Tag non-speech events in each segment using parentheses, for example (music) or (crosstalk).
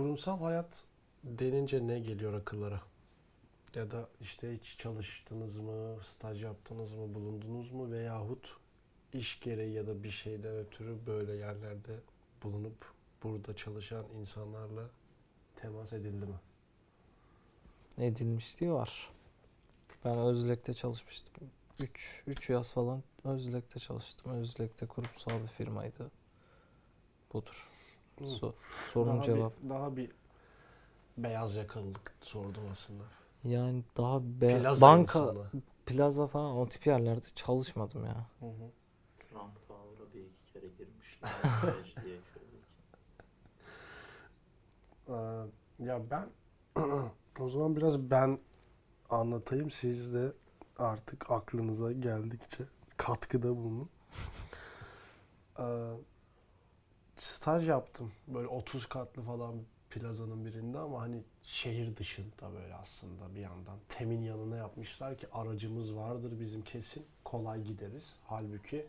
kurumsal hayat denince ne geliyor akıllara? Ya da işte hiç çalıştınız mı, staj yaptınız mı, bulundunuz mu veyahut iş gereği ya da bir şeyden ötürü böyle yerlerde bulunup burada çalışan insanlarla temas edildi mi? Edilmişliği var. Ben Özlek'te çalışmıştım. 3 3 yaz falan Özlek'te çalıştım. Özlek'te kurumsal bir firmaydı. Budur. So- sorun daha cevap. Bir, daha bir beyaz yakalılık sordum aslında. Yani daha be- Plaza banka insanı. plaza falan o tip yerlerde çalışmadım ya. Hı hı. Trump Tower'a bir iki kere girmişler. (laughs) diye şöyle. Ee, ya ben (clears throat) o zaman biraz ben anlatayım siz de artık aklınıza geldikçe katkıda bulunun. Staj yaptım böyle 30 katlı falan plazanın birinde ama hani şehir dışında böyle aslında bir yandan. Temin yanına yapmışlar ki aracımız vardır bizim kesin kolay gideriz. Halbuki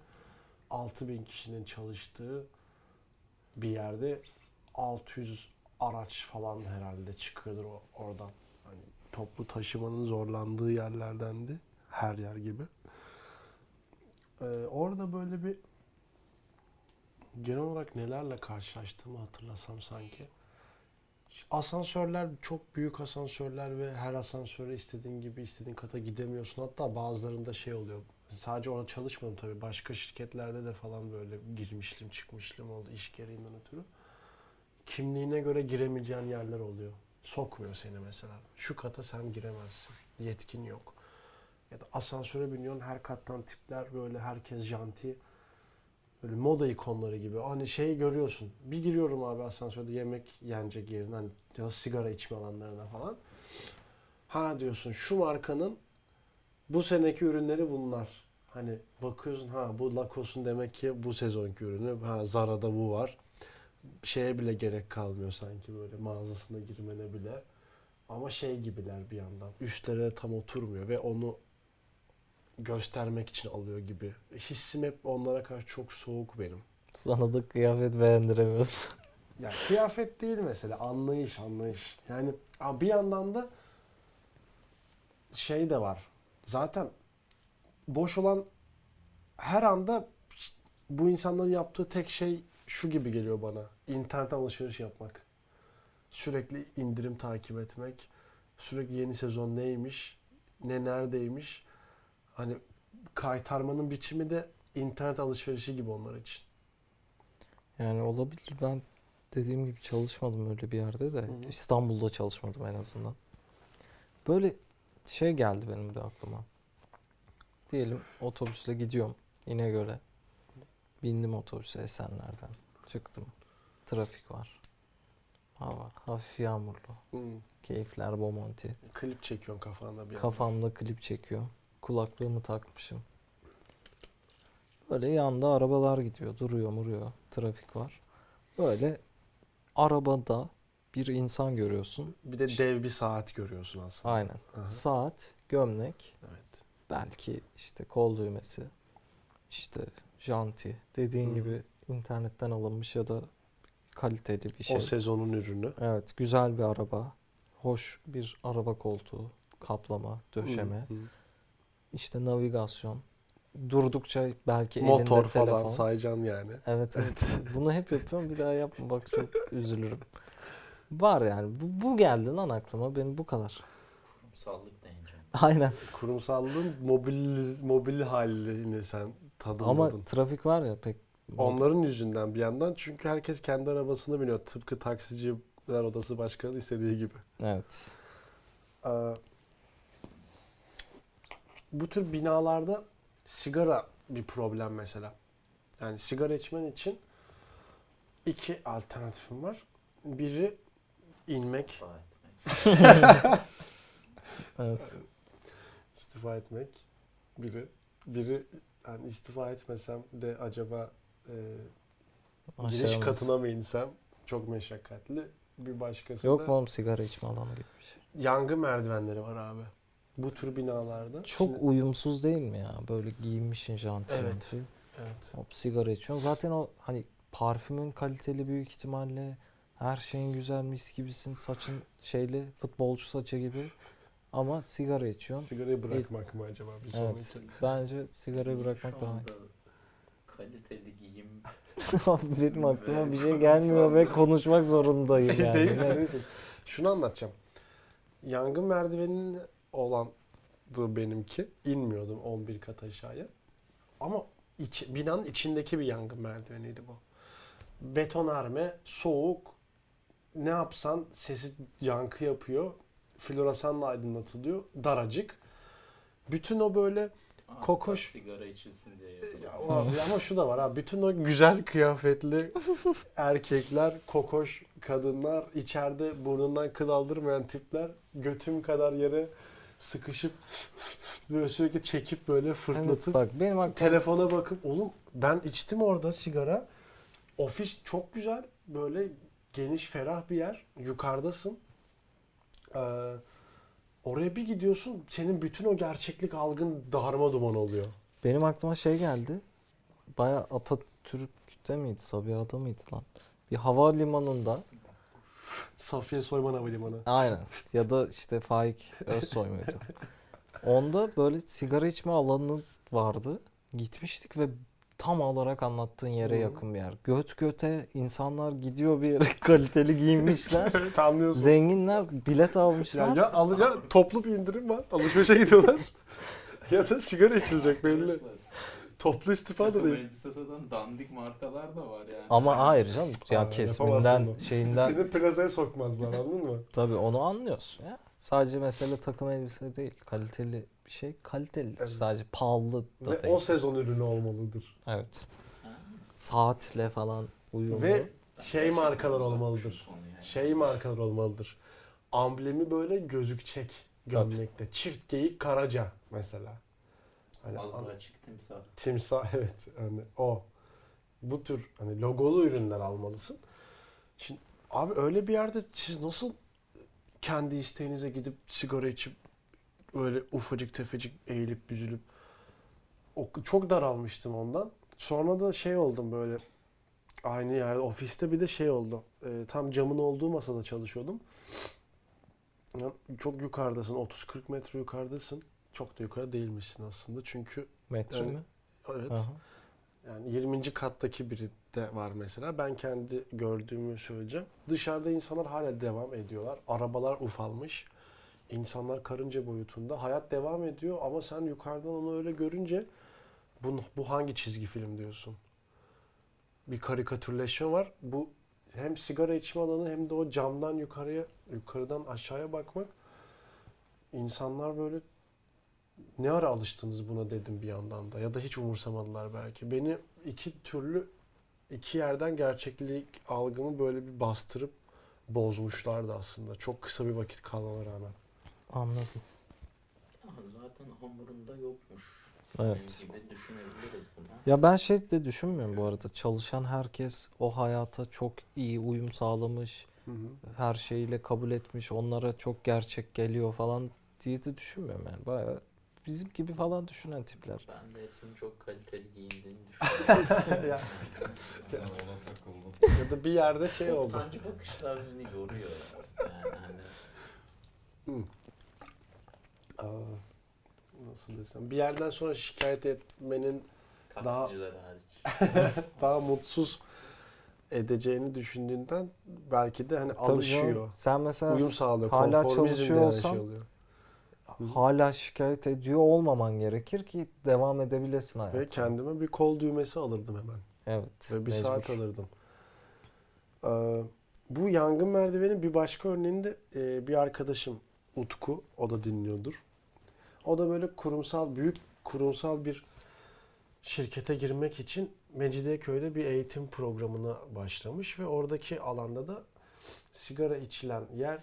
6000 kişinin çalıştığı bir yerde 600 araç falan herhalde çıkıyordur oradan. Hani toplu taşımanın zorlandığı yerlerdendi. Her yer gibi. Ee, orada böyle bir genel olarak nelerle karşılaştığımı hatırlasam sanki. Asansörler çok büyük asansörler ve her asansöre istediğin gibi istediğin kata gidemiyorsun. Hatta bazılarında şey oluyor. Sadece orada çalışmadım tabii. Başka şirketlerde de falan böyle girmişlim çıkmışlım oldu iş gereğinden ötürü kimliğine göre giremeyeceğin yerler oluyor. Sokmuyor seni mesela. Şu kata sen giremezsin. Yetkin yok. Ya da asansöre biniyorsun her kattan tipler böyle herkes janti. Böyle moda ikonları gibi. Hani şey görüyorsun. Bir giriyorum abi asansörde yemek yenecek yerine hani ya sigara içme alanlarına falan. Ha diyorsun şu markanın bu seneki ürünleri bunlar. Hani bakıyorsun ha bu Lacoste'un demek ki bu sezonki ürünü. Ha Zara'da bu var şeye bile gerek kalmıyor sanki böyle mağazasına girmene bile. Ama şey gibiler bir yandan. Üstlere tam oturmuyor ve onu göstermek için alıyor gibi. Hissim hep onlara karşı çok soğuk benim. Sana da kıyafet beğendiremiyorsun. Yani kıyafet değil mesela anlayış anlayış. Yani bir yandan da şey de var. Zaten boş olan her anda bu insanların yaptığı tek şey şu gibi geliyor bana. İnternet alışveriş yapmak. Sürekli indirim takip etmek. Sürekli yeni sezon neymiş, ne neredeymiş. Hani kaytarmanın biçimi de internet alışverişi gibi onlar için. Yani olabilir. Ben dediğim gibi çalışmadım öyle bir yerde de. Hı hı. İstanbul'da çalışmadım en azından. Böyle şey geldi benim de aklıma. Diyelim otobüsle gidiyorum İnegöl'e. Bindim otobüse Esenler'den. Çıktım. Trafik var. Hava hafif yağmurlu. Keyifler Bomonti. Klip çekiyorsun kafanda bir. Kafamda klip çekiyor. Kulaklığımı takmışım. Böyle yanda arabalar gidiyor. Duruyor muruyor. Trafik var. Böyle arabada bir insan görüyorsun. Bir de dev bir saat görüyorsun aslında. Aynen. Aha, Saat, gömlek, Evet. belki işte kol düğmesi, işte janti dediğin Hı. gibi internetten alınmış ya da kaliteli bir şey. O sezonun ürünü. Evet, güzel bir araba. Hoş bir araba koltuğu, kaplama, döşeme. Hı, hı. İşte navigasyon. Durdukça belki Motor elinde falan telefon. sayacaksın yani. Evet, (laughs) evet. Bunu hep yapıyorum. Bir daha yapma. Bak çok üzülürüm. Var yani. Bu, bu geldi lan aklıma. Benim bu kadar. Kurumsallık deyince. Aynen. Kurumsallığın mobil mobil halini sen Ama tadımladın. trafik var ya pek Onların yüzünden bir yandan çünkü herkes kendi arabasını biniyor. Tıpkı taksiciler odası başkanı istediği gibi. Evet. Ee, bu tür binalarda sigara bir problem mesela. Yani sigara içmen için iki alternatifim var. Biri inmek, İstifa etmek. (laughs) Evet. istifa etmek. Biri, biri yani istifa etmesem de acaba e, giriş Aşağımız. katına mı insem çok meşakkatli. Bir başkası Yok da mu oğlum sigara içme alanı gibi bir şey? yangın merdivenleri var abi. Bu tür binalarda. Çok Şimdi- uyumsuz değil mi ya? Böyle giyinmişsin janti Evet. janti. evet. Hop sigara içiyorsun. Zaten o hani parfümün kaliteli büyük ihtimalle Her şeyin güzel mis gibisin. Saçın şeyli futbolcu saçı gibi. Ama sigara içiyorsun. Sigarayı bırakmak mı acaba bir sonraki? Evet. Bence sigarayı bırakmak daha iyi. kaliteli giyim Benim aklıma bir şey gelmiyor ve konuşmak zorundayım (laughs) yani. Ne- değilsin. Şunu anlatacağım. Yangın merdiveninin olandı benimki. İnmiyordum 11 kat aşağıya. Ama iç, binanın içindeki bir yangın merdiveniydi bu. Betonarme, soğuk. Ne yapsan sesi yankı yapıyor. Floresanla aydınlatılıyor. Daracık. Bütün o böyle Aa, Kokoş- sigara içilsin diye Ya, yapılıyor. ama- ama şu da var ha. Bütün o güzel kıyafetli (laughs) erkekler, kokoş kadınlar, içeride burnundan kıl aldırmayan tipler götüm kadar yere sıkışıp böyle sürekli çekip böyle Evet, fırlatıp bak benim aklıma telefona bakıp oğlum ben içtim orada sigara. Ofis çok güzel. Böyle geniş, ferah bir yer. Yukarıdasın. Ee, oraya bir gidiyorsun. Senin bütün o gerçeklik algın darma duman oluyor. benim aklıma şey geldi. Baya Atatürk'te miydi? Sabiha'da mıydı lan? Bir havalimanında (laughs) Safiye Soyman Havalimanı. aynen ya da işte Faik Özsoy muydu? (laughs) Onda böyle sigara içme alanı vardı. Gitmiştik ve tam olarak anlattığın yere Hı. yakın bir yer. Göt göte insanlar gidiyor bir yere (laughs) kaliteli giyinmişler. Evet anlıyorsun. Zenginler bilet Ya, almışlar. ya, al, ya toplu bir indirim var. Alışverişe gidiyorlar. ya da sigara içilecek belli. Toplu istifa da takım değil. elbise satan dandik markalar da var yani. Ama hayır canım ya yapamazsın kesiminden şeyinden Seni plazaya sokmazlar anladın mı? (laughs) tabii onu anlıyorsun ya. Sadece mesele takım elbise değil. Kaliteli bir şey kaliteli. Evet. Sadece pahalı da Ve değil. o sezon ürünü olmalıdır. Evet. Saatle falan uyumlu. Ve şey markalar olmalıdır. yani. Şey markalar olmalıdır. Amblemi böyle gözükecek gömlekte. Çift geyik karaca mesela. Hani Az an- açık timsah. timsah (laughs) evet hani o. Bu tür hani logolu ürünler almalısın. Şimdi abi öyle bir yerde siz nasıl kendi isteğinize gidip sigara içip öyle ufacık tefecik eğilip büzülüp çok daralmıştım ondan. Sonra da şey oldum böyle aynı yerde ofiste bir de şey oldu. Ee, tam camın olduğu masada çalışıyordum. Ya, Çok yukarıdasın 30-40 metre yukarıdasın. Çok da yukarı değilmişsin aslında çünkü Metre Yani- mi? evet Aha. yani 20. kattaki biri de var mesela. Ben kendi gördüğümü söyleyeceğim. Dışarıda insanlar hala devam ediyorlar. Arabalar ufalmış. İnsanlar karınca boyutunda. Hayat devam ediyor ama sen yukarıdan onu öyle görünce bu, bu hangi çizgi film diyorsun? Bir karikatürleşme var. Bu hem sigara içme alanı hem de o camdan yukarıya, yukarıdan aşağıya bakmak. İnsanlar böyle ne ara alıştınız buna dedim bir yandan da ya da hiç umursamadılar belki. Beni iki türlü iki yerden gerçeklik algımı böyle bir bastırıp bozmuşlardı aslında. Çok kısa bir vakit kalmama rağmen. Anladım. Zaten hamurunda yokmuş. Evet. Ya ben şey de düşünmüyorum bu arada. Çalışan herkes o hayata çok iyi uyum sağlamış. Her şeyiyle kabul etmiş. Onlara çok gerçek geliyor falan diye de düşünmüyorum yani. Bayağı bizim gibi falan düşünen tipler. Ben de hepsinin çok kaliteli giyindiğini (laughs) düşünüyorum. Ya. Ona takıldım. ya da bir yerde şey oldu. Toptancı bakışlar beni yoruyor. Yani hani Aa, nasıl desem. Bir yerden sonra şikayet etmenin Daha- taksiciler hariç. (laughs) daha mutsuz edeceğini düşündüğünden belki de hani Tabii canım, alışıyor. Sen mesela Uyum sağlıyor. hala Konformizm çalışıyor denen olsan- şey oluyor. Hala şikayet ediyor olmaman gerekir ki devam edebilesin hayatına. Ve kendime bir kol düğmesi alırdım hemen. Evet. Ve bir mecbur. saat alırdım. Ee, bu yangın merdivenin bir başka örneğinde e, bir arkadaşım Utku, o da dinliyordur. O da böyle kurumsal, büyük kurumsal bir şirkete girmek için Mecidiyeköy'de bir eğitim programına başlamış ve oradaki alanda da sigara içilen yer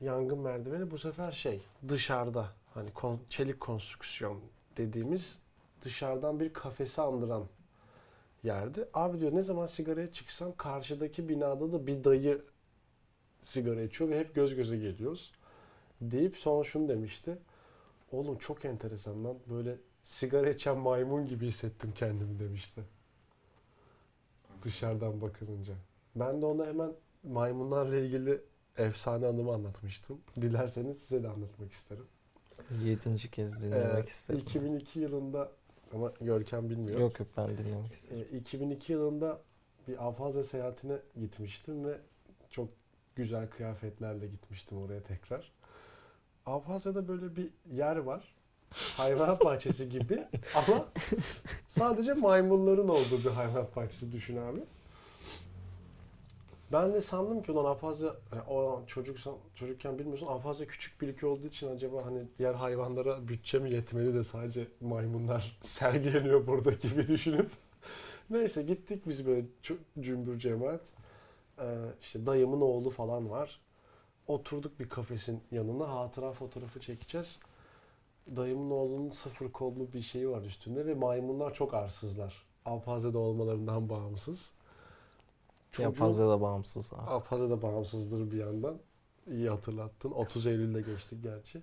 yangın merdiveni bu sefer şey dışarıda hani kon- çelik konstrüksiyon dediğimiz dışarıdan bir kafesi andıran yerde. Abi diyor ne zaman sigaraya çıksam karşıdaki binada da bir dayı sigara içiyor ve hep göz göze geliyoruz. Deyip sonra şunu demişti. Oğlum çok enteresan lan. Böyle sigara içen maymun gibi hissettim kendimi demişti. Dışarıdan bakılınca. Ben de ona hemen maymunlarla ilgili efsane anımı anlatmıştım. Dilerseniz size de anlatmak isterim. Yedinci kez Ee, dinlemek istedim. 2002 yılında ama Görkem bilmiyor. Yok yok ben dinlemek. Ee, 2002 yılında bir Abhazya seyahatine gitmiştim ve çok güzel kıyafetlerle gitmiştim oraya tekrar. Abhazya'da böyle bir yer var. Hayvanat (laughs) bahçesi gibi ama sadece maymunların olduğu bir hayvanat bahçesi düşün abi. Ben de sandım ki ulan Abhazya, yani o çocuksan, çocukken bilmiyorsun Abhazya küçük bir ülke olduğu için acaba hani diğer hayvanlara bütçe mi yetmeli de sadece maymunlar (laughs) sergileniyor burada gibi düşünüp (laughs) Neyse gittik biz böyle cümbür cemaat. Ee, işte dayımın oğlu falan var. Oturduk bir kafesin yanına hatıra fotoğrafı çekeceğiz. Dayımın oğlunun sıfır kollu bir şeyi var üstünde ve maymunlar çok arsızlar. Alpaze'de olmalarından bağımsız. Ya fazla da bağımsız artık. Alpaze de bağımsızdır bir yandan. İyi hatırlattın. 30 Eylül'de geçtik gerçi.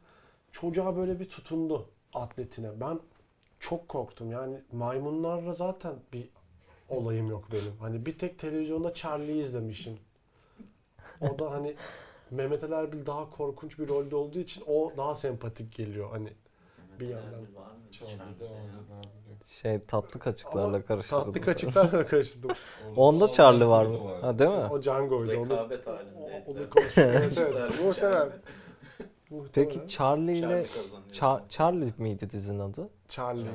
Çocuğa böyle bir tutundu atletine. Ben çok korktum. Yani maymunlarla zaten bir olayım yok benim. Hani bir tek televizyonda Charlie'yi izlemişim. O da hani Mehmet Ali Erbil daha korkunç bir rolde olduğu için o daha sempatik geliyor. Hani Mehmet Bir yandan. Var mıydı Charlie'de Şey tatlı kaçıklarla Ama karıştırdım. tatlı kaçıklarla karıştırdım. (laughs) Onda Charlie var mı? Ha değil mi? O Django'ydu. Onu, Rekabet o- halindeydi. onu konuşuyor. (laughs) Evet, evet. Muhtemelen. Peki Charlie ile Charlie kazanıyor. Charlie miydi dizinin adı? Charlie.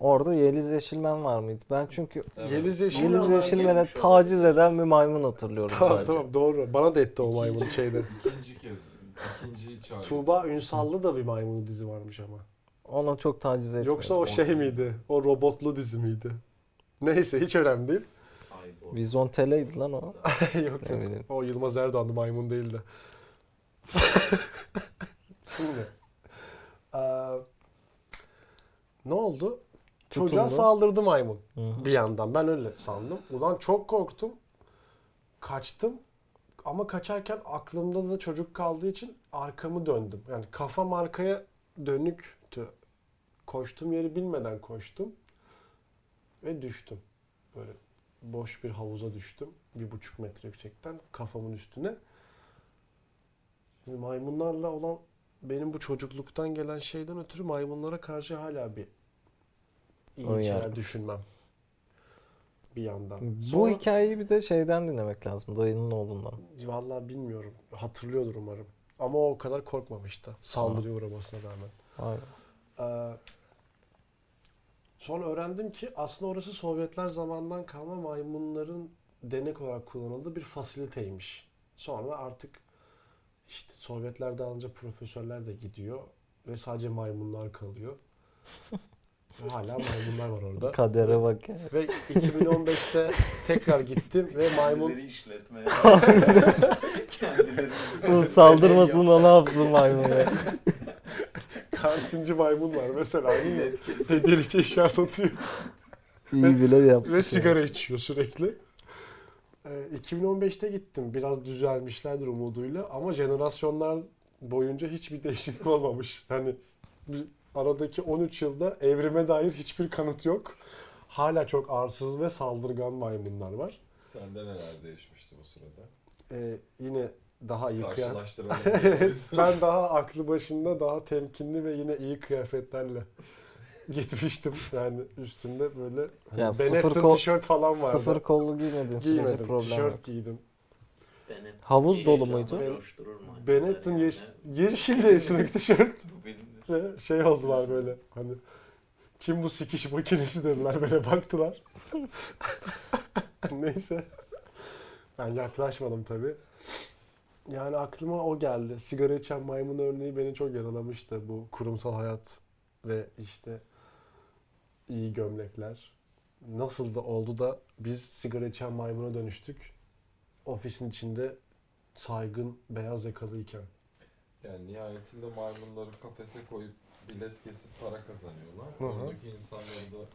Orada Yeliz Yeşilmen var mıydı? Ben çünkü Yeliz Yeşilmen Yeliz. Yeşilmen'e gelmiş taciz eden bir maymun hatırlıyorum Tamam sadece. tamam doğru. Bana da etti o maymun şeyde. İkinci kez. ikinci Charlie. Tuğba Ünsal'lı da bir maymun dizi varmış ama. Ona çok taciz etmiyor. Yoksa o şey miydi? O robotlu dizi miydi? Neyse hiç önemli değil. Vizontele'ydi lan o. (laughs) yok Ne yok. bileyim. O Yılmaz Erdoğan'dı maymun değildi. (laughs) Şimdi. eee, ne oldu? Çocuğa Tutundu. saldırdı maymun. Bir yandan ben öyle sandım. Ulan çok korktum. Kaçtım. Ama kaçarken aklımda da çocuk kaldığı için arkamı döndüm. Yani kafam arkaya dönüktü. Koştuğum yeri bilmeden koştum. Ve düştüm. Böyle boş bir havuza düştüm. Bir buçuk metre yüksekten kafamın üstüne. Şimdi maymunlarla olan benim bu çocukluktan gelen şeyden ötürü maymunlara karşı hala bir iyi Ön şeyler yargı. düşünmem. Bir yandan. Bu Sonra- hikayeyi bir de şeyden dinlemek lazım. Dayının oğlundan. Vallahi bilmiyorum. Hatırlıyordur umarım. Ama o kadar korkmamıştı. Saldırıya uğramasına rağmen. Aynen. Ee, sonra öğrendim ki aslında orası Sovyetler zamandan kalma maymunların denek olarak kullanıldığı bir fasiliteymiş. Sonra artık işte Sovyetler dağılınca profesörler de gidiyor ve sadece maymunlar kalıyor. (laughs) Ve hala maymunlar var orada. Kadere bak ya. Ve 2015'te tekrar gittim ve maymun (laughs) Kendileri işletmeye. Kendileri. Saldırmasın da ne yapsın maymun ya. (laughs) kantinci maymun var mesela. Yine hediyelik eşya satıyor. İyi bile yapmış. Ve sigara içiyor sürekli. Ee, 2015'te gittim. Biraz düzelmişlerdir umuduyla. Ama jenerasyonlar boyunca hiçbir değişiklik olmamış. Yani bir aradaki 13 yılda evrime dair hiçbir kanıt yok. Hala çok arsız ve saldırgan maymunlar var. Sende neler değişmişti bu sırada? Ee, yine daha iyi. (laughs) Evet, ben daha aklı başında, daha temkinli ve yine iyi kıyafetlerle (laughs) gitmiştim. Yani üstünde böyle hani Ya Benetton kol- tişört falan vardı. Sıfır kollu giymediğin sürece Giymedim, problem tişört yok. giydim. Benetton Havuz dolu muydu? maymunları Benetton yani. yeş yeşil de üstündeki (laughs) tişört ve şey oldular böyle hani kim bu sikiş makinesi dediler böyle baktılar. Neyse. Ben yaklaşmadım tabi. Yani aklıma o geldi. Sigara içen maymun örneği beni çok yaralamıştı. Bu kurumsal hayat ve işte iyi gömlekler. Nasıl da oldu da biz sigara içen maymuna dönüştük. Ofisin içinde saygın beyaz yakalıyken. Yani nihayetinde maymunları kafese koyup bilet kesip para kazanıyorlar. Hı hı. Oradaki insanları da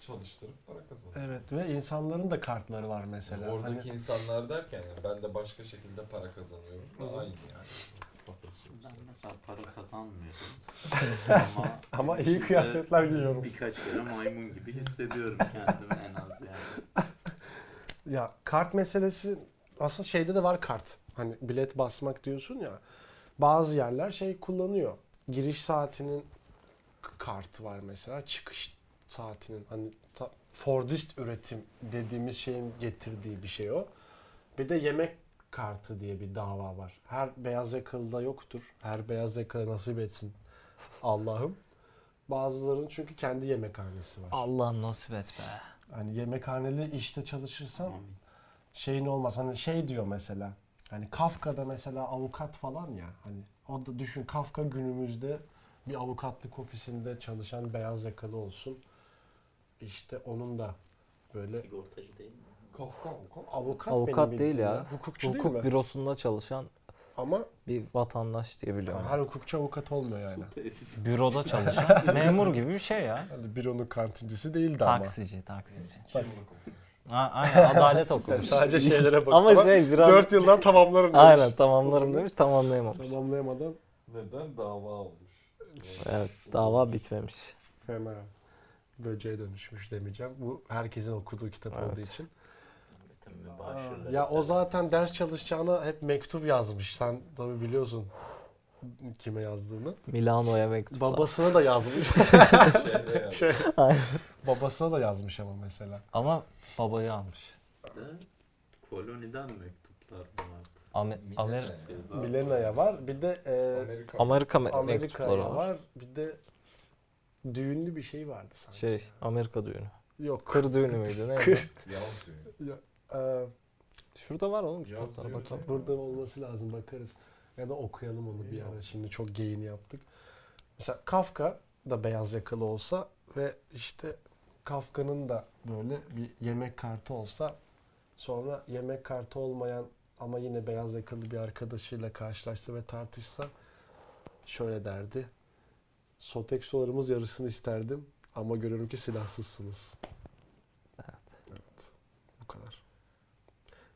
çalıştırıp para kazanıyorlar. Evet ve insanların da kartları var mesela. Yani oradaki Hani- insanlar derken yani ben de başka şekilde para kazanıyorum da hı. aynı yani. Ben mesela para kazanmıyordum. (laughs) ama Ama iyi kıyafetler giyiyorum. Birkaç kere maymun gibi hissediyorum kendimi en az yani. (laughs) Ya kart meselesi aslında şeyde de var kart. Hani bilet basmak diyorsun ya. Bazı yerler şey kullanıyor. Giriş saatinin kartı var mesela. Çıkış saatinin hani ta- Fordist üretim dediğimiz şeyin getirdiği bir şey o. Bir de yemek kartı diye bir dava var. Her beyaz yakalıda yoktur. Her beyaz yakalı nasip etsin Allah'ım. Bazılarının çünkü kendi yemekhanesi var. Allah'ım nasip et be. Hani yemekhaneli işte çalışırsan şeyin olmaz. Hani şey diyor mesela. Hani Kafka'da mesela avukat falan ya. Hani o da düşün Kafka günümüzde bir avukatlık ofisinde çalışan beyaz yakalı olsun. İşte onun da böyle Sigortacı değil mi? Kafka avukat. avukat, değil bildiğim ya. Hukukçu değil Hukuk mi? bürosunda çalışan Ama bir vatandaş diye biliyorum. her hukukçu avukat olmuyor yani. Büroda (laughs) çalışan memur gibi bir şey ya. Hani büronun kantincisi değildi ama. Taksici, taksici. Ha, aynen adalet Yani okumuş. sadece şeylere bak. Ama şey biraz 4 yıldan tamamlarım demiş. aynen tamamlarım demiş tamamlayamamış. Tamamlayamadan Neden dava olmuş? Evet dava bitmemiş. fena böceğe dönüşmüş demeyeceğim. Bu herkesin okuduğu kitap Evet. olduğu için. Mübaşirleri Ya o zaten ders çalışacağına hep mektup yazmış. Sen tabii biliyorsun kime yazdığını. Milano'ya mektup. Babasına da yazmış. (laughs) Şey, Aynen. babasına da yazmış ama mesela. Ama babayı almış. De koloniden mektuplar vardı. Amer Milena'ya var. Bir de e, Amerika. Amerika me- mektupları var. var. Bir de düğünlü bir şey vardı sanki. Şey Amerika düğünü. Yok. Kır düğünü müydü neydi? Kır. (laughs) Yaz. Ee, Şurada var oğlum Yaz kitaplara düğünü bakalım. burada olması lazım bakarız. Ya da okuyalım onu bir ara. Şimdi çok geyini yaptık. Mesela Kafka da beyaz yakalı olsa ve işte Kafka'nın da böyle bir yemek kartı olsa sonra yemek kartı olmayan ama yine beyaz yakalı bir arkadaşıyla karşılaşsa ve tartışsa şöyle derdi. Sotexolarımız yarısını isterdim ama görüyorum ki silahsızsınız. Evet. Evet. Bu kadar.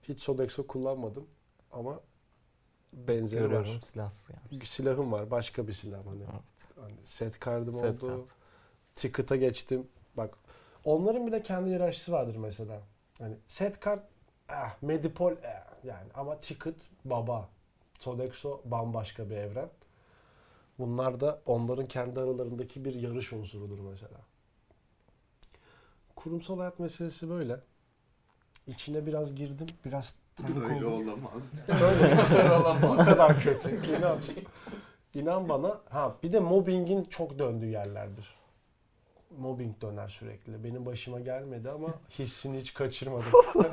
Hiç Sodexo kullanmadım ama benzeri Görüyorum var. silahsız yani. Silahım var. Başka bir silah hani. Evet. hani set kardım Set oldu. kart. Ticket'a geçtim. Bak onların bile kendi hiyerarşisi vardır mesela. Hani set kart eh, Medipol eh, yani ama ticket baba. Sodexo bambaşka bir evren. Bunlar da onların kendi aralarındaki bir yarış unsurudur mesela. Kurumsal hayat meselesi böyle. İçine biraz girdim. Biraz tanık Böyle oldum. olamaz. (laughs) Böyle bu kadar kötü. İnan, inan bana. Ha bir de mobbingin çok döndüğü yerlerdir. Mobbing döner sürekli. Benim başıma gelmedi ama hissini hiç kaçırmadım. (laughs) (laughs)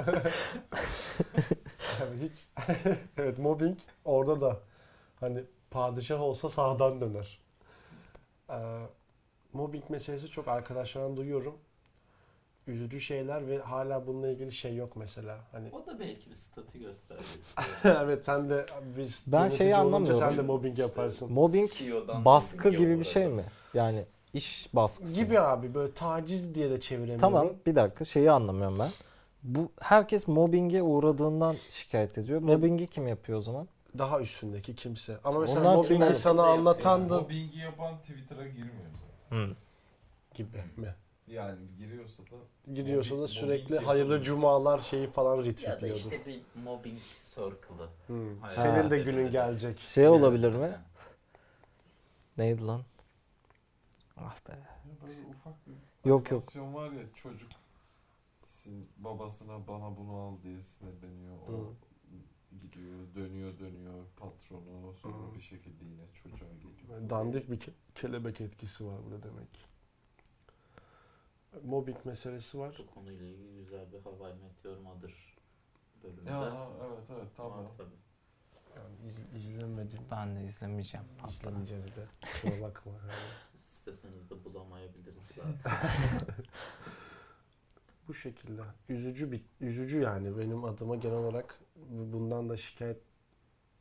yani hiç evet mobbing orada da hani padişah olsa sağdan döner. Ee, mobbing meselesi çok arkadaşlardan duyuyorum. Üzücü şeyler ve hala bununla ilgili şey yok mesela. Hani O da belki bir statü göstergesi. (laughs) evet sen de bir Ben yönetici şeyi olunca anlamıyorum. Sen de mobbing yaparsın. Mobbing CEO'dan baskı mobbing gibi bir olarak. şey mi? Yani iş baskısı. Gibi mı? abi böyle taciz diye de çeviremiyorum. Tamam bir dakika şeyi anlamıyorum ben. Bu herkes mobbinge uğradığından şikayet ediyor. Mobbingi kim yapıyor o zaman? Daha üstündeki kimse. Ama mesela Onlar mobbingi kimler? sana anlatan da mobbingi yapan Twitter'a girmiyor zaten. gibi mi? Yani giriyorsa da Gidiyorsa da Mobbing- sürekli mobbing hayırlı yapılıyor. cumalar şeyi falan Ya da retweetliyordur. işte bir mobbing circle'ı. Hmm. Senin de günün gelecek. Şey olabilir mi? Neydi lan? Ah be. Ya böyle ufak bir Yok, yok. animasyon var ya çocuk sin- babasına bana bunu al diye sinirleniyor. O Hı. Gidiyor, dönüyor, dönüyor patronu sonra Hı. bir şekilde yine çocuğa geliyor. Dandik bir ke- kelebek etkisi var burada demek. Mobbing meselesi var. Bu konuyla ilgili güzel bir Hawaii Meteor Mother bölümünde Ya evet evet tamam. var tabii. Yani iz, izlemedim. Ben de izlemeyeceğim. İzlemeyeceğiz de. Kusura (laughs) bakma. İsteseniz de bulamayabiliriz zaten. (laughs) Bu şekilde. Üzücü bir üzücü yani benim adıma genel olarak bundan da şikayet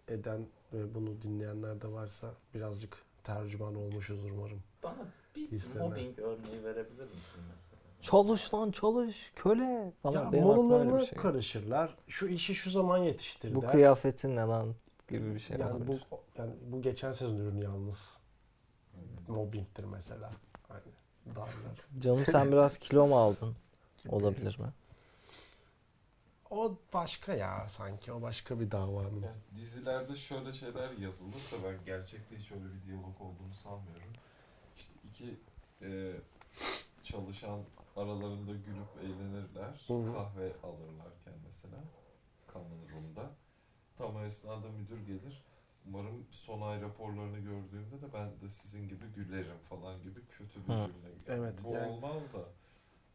eden ve bunu dinleyenler de varsa birazcık tercüman olmuşuz umarım. Bana bir İsteme. mobbing örneği verebilir misin mesela? Çalış lan çalış köle falan. ya bir şey. karışırlar. Şu işi şu zaman yetiştir Bu der. kıyafetin ne lan gibi bir şey yani bu yani bu geçen sezon ürünü yalnız Hı. mobbingtir mesela. Hani darlar. Canım sen (laughs) biraz kilo mu aldın? Olabilir mi? O başka ya sanki. O başka bir davanın. Ya dizilerde şöyle şeyler yazılır da ben gerçekte hiç öyle bir diyalog olduğunu sanmıyorum. İşte iki e, çalışan aralarında gülüp eğlenirler. Hı hı. Kahve alırlarken mesela. Common Room'da. Tam o esnada müdür gelir. Umarım son ay raporlarını gördüğümde de ben de sizin gibi gülerim falan gibi kötü bir cümle. Evet, Bu yani- olmaz da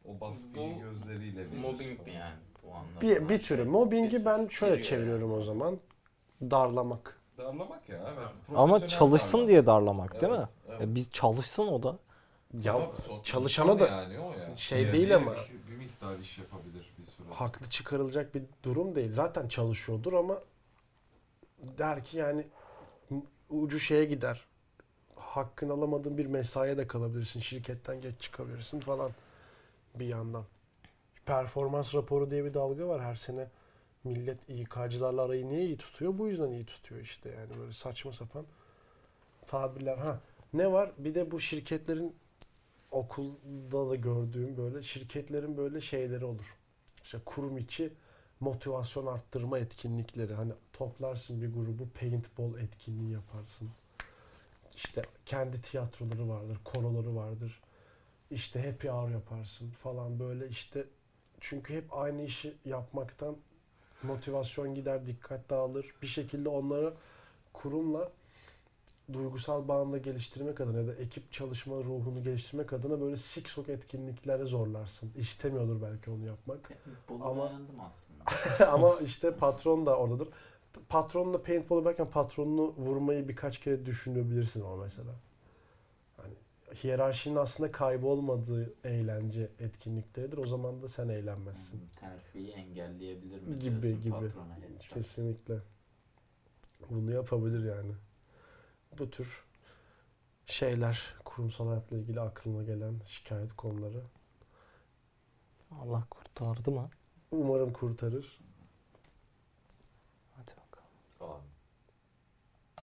o baskıyı Bu gözleriyle verir. Mobbing mi yani bu anlamda? Bir, bir türü. Mobbingi ben şöyle Giriyor çeviriyorum yani. o zaman. Darlamak. Darlamak ya evet. Ama Profesyonel çalışsın darlamak. diye darlamak değil mi? Evet, evet. E biz çalışsın o da. Ya Ama çalışana da yani o ya. şey Yani değil bir- ama- bir, bir miktar iş yapabilir bir süre. haklı çıkarılacak bir durum değil. Zaten çalışıyordur ama der ki yani ucu şeye gider. Hakkını alamadığın bir mesaiye de kalabilirsin. Şirketten geç çıkabilirsin falan bir yandan. Performans raporu diye bir dalga var her sene. Millet İK'cılarla arayı niye iyi tutuyor? Bu yüzden iyi tutuyor işte yani böyle saçma sapan tabirler. Ha ne var? Bir de bu şirketlerin okulda da gördüğüm böyle şirketlerin böyle şeyleri olur. İşte kurum içi motivasyon arttırma etkinlikleri. Hani toplarsın bir grubu paintball etkinliği yaparsın. İşte kendi tiyatroları vardır, koroları vardır. İşte happy hour yaparsın falan böyle işte çünkü hep aynı işi yapmaktan motivasyon gider, dikkat dağılır. Bir şekilde onları kurumla duygusal bağını geliştirmek adına ya da ekip çalışma ruhunu geliştirmek adına böyle siksok etkinliklere zorlarsın. İstemiyordur belki onu yapmak. Bolu Ama- aslında. (laughs) Ama işte patron da oradadır. Patronla paintball yaparken patronunu vurmayı birkaç kere düşünebilirsin ama mesela. Hiyerarşinin aslında kaybolmadığı eğlence etkinlikleridir. O zaman da sen eğlenmezsin. Hmm, Terfiyi engelleyebilir mi Gibi, diyorsun gibi. patrona? Kesinlikle. Bunu yapabilir yani. Bu tür şeyler kurumsal hayatla ilgili aklıma gelen şikayet konuları. Allah kurtardı mı? Umarım kurtarır.